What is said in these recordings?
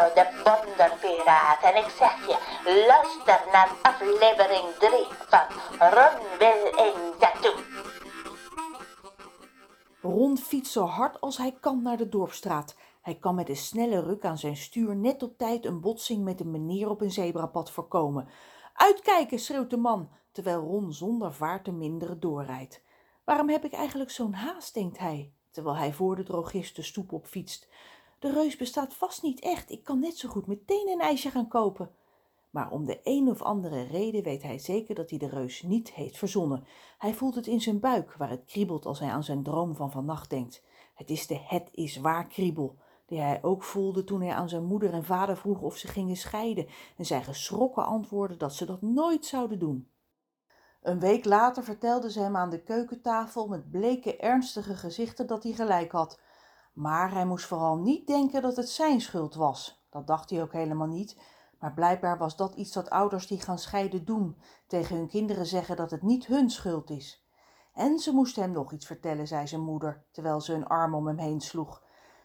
De Wonderpiraat en ik zeg je, luister naar aflevering 3 van Ron wil een tattoo. Ron fietst zo hard als hij kan naar de dorpstraat. Hij kan met een snelle ruk aan zijn stuur net op tijd een botsing met een meneer op een zebrapad voorkomen. Uitkijken, schreeuwt de man, terwijl Ron zonder vaart te minderen doorrijdt. Waarom heb ik eigenlijk zo'n haast, denkt hij, terwijl hij voor de drogist de stoep op fietst. De reus bestaat vast niet echt, ik kan net zo goed meteen een ijsje gaan kopen. Maar om de een of andere reden weet hij zeker dat hij de reus niet heeft verzonnen. Hij voelt het in zijn buik, waar het kriebelt als hij aan zijn droom van vannacht denkt. Het is de het is waar kriebel, die hij ook voelde toen hij aan zijn moeder en vader vroeg of ze gingen scheiden en zij geschrokken antwoordde dat ze dat nooit zouden doen. Een week later vertelde ze hem aan de keukentafel met bleke, ernstige gezichten dat hij gelijk had. Maar hij moest vooral niet denken dat het zijn schuld was. Dat dacht hij ook helemaal niet. Maar blijkbaar was dat iets dat ouders die gaan scheiden doen: tegen hun kinderen zeggen dat het niet hun schuld is. En ze moest hem nog iets vertellen, zei zijn moeder, terwijl ze een arm om hem heen sloeg.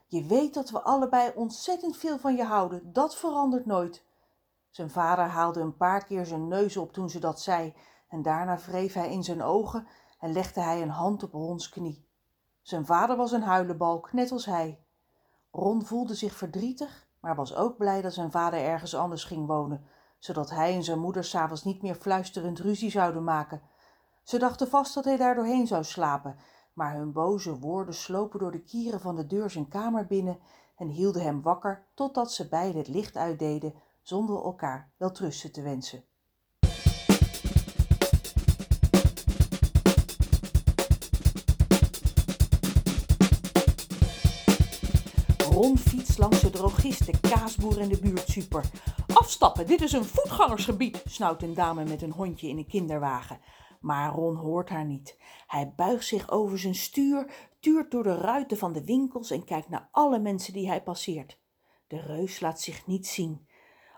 Je weet dat we allebei ontzettend veel van je houden, dat verandert nooit. Zijn vader haalde een paar keer zijn neus op toen ze dat zei, en daarna wreef hij in zijn ogen en legde hij een hand op Rons knie. Zijn vader was een huilenbalk, net als hij. Ron voelde zich verdrietig, maar was ook blij dat zijn vader ergens anders ging wonen, zodat hij en zijn moeder s'avonds niet meer fluisterend ruzie zouden maken. Ze dachten vast dat hij daar doorheen zou slapen, maar hun boze woorden slopen door de kieren van de deur zijn kamer binnen en hielden hem wakker totdat ze beiden het licht uitdeden zonder elkaar weltrusten te wensen. Ron fietst langs de drogist, de kaasboer en de buurtsuper. Afstappen, dit is een voetgangersgebied, snauwt een dame met een hondje in een kinderwagen. Maar Ron hoort haar niet. Hij buigt zich over zijn stuur, tuurt door de ruiten van de winkels en kijkt naar alle mensen die hij passeert. De reus laat zich niet zien.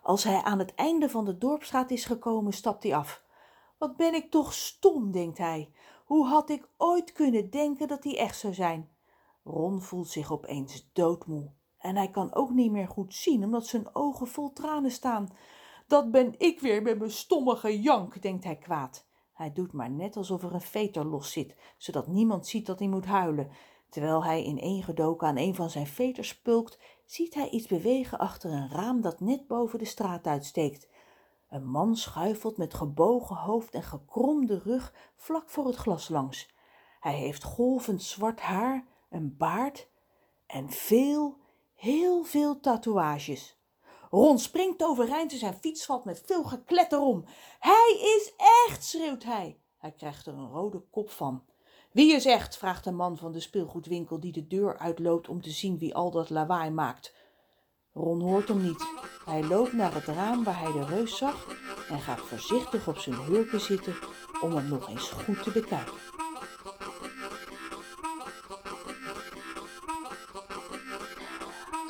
Als hij aan het einde van de dorpsstraat is gekomen, stapt hij af. Wat ben ik toch stom, denkt hij. Hoe had ik ooit kunnen denken dat hij echt zou zijn? Ron voelt zich opeens doodmoe. En hij kan ook niet meer goed zien, omdat zijn ogen vol tranen staan. Dat ben ik weer met mijn stommige jank, denkt hij kwaad. Hij doet maar net alsof er een veter los zit, zodat niemand ziet dat hij moet huilen. Terwijl hij ineengedoken aan een van zijn veters pulkt, ziet hij iets bewegen achter een raam dat net boven de straat uitsteekt. Een man schuifelt met gebogen hoofd en gekromde rug vlak voor het glas langs. Hij heeft golvend zwart haar, een baard en veel, heel veel tatoeages. Ron springt overeind en zijn fiets valt met veel gekletter om. Hij is echt, schreeuwt hij. Hij krijgt er een rode kop van. Wie is echt? vraagt de man van de speelgoedwinkel die de deur uitloopt om te zien wie al dat lawaai maakt. Ron hoort hem niet. Hij loopt naar het raam waar hij de reus zag en gaat voorzichtig op zijn hurken zitten om hem nog eens goed te bekijken.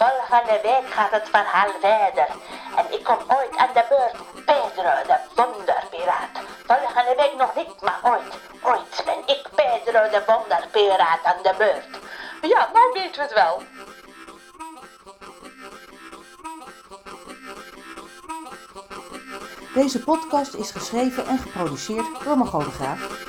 Volgende week gaat het verhaal verder. En ik kom ooit aan de beurt. Pedro de Wonderpiraat. Volgende week nog niet, maar ooit. Ooit ben ik Pedro de Wonderpiraat aan de beurt. Ja, nou weten we het wel. Deze podcast is geschreven en geproduceerd door de Graaf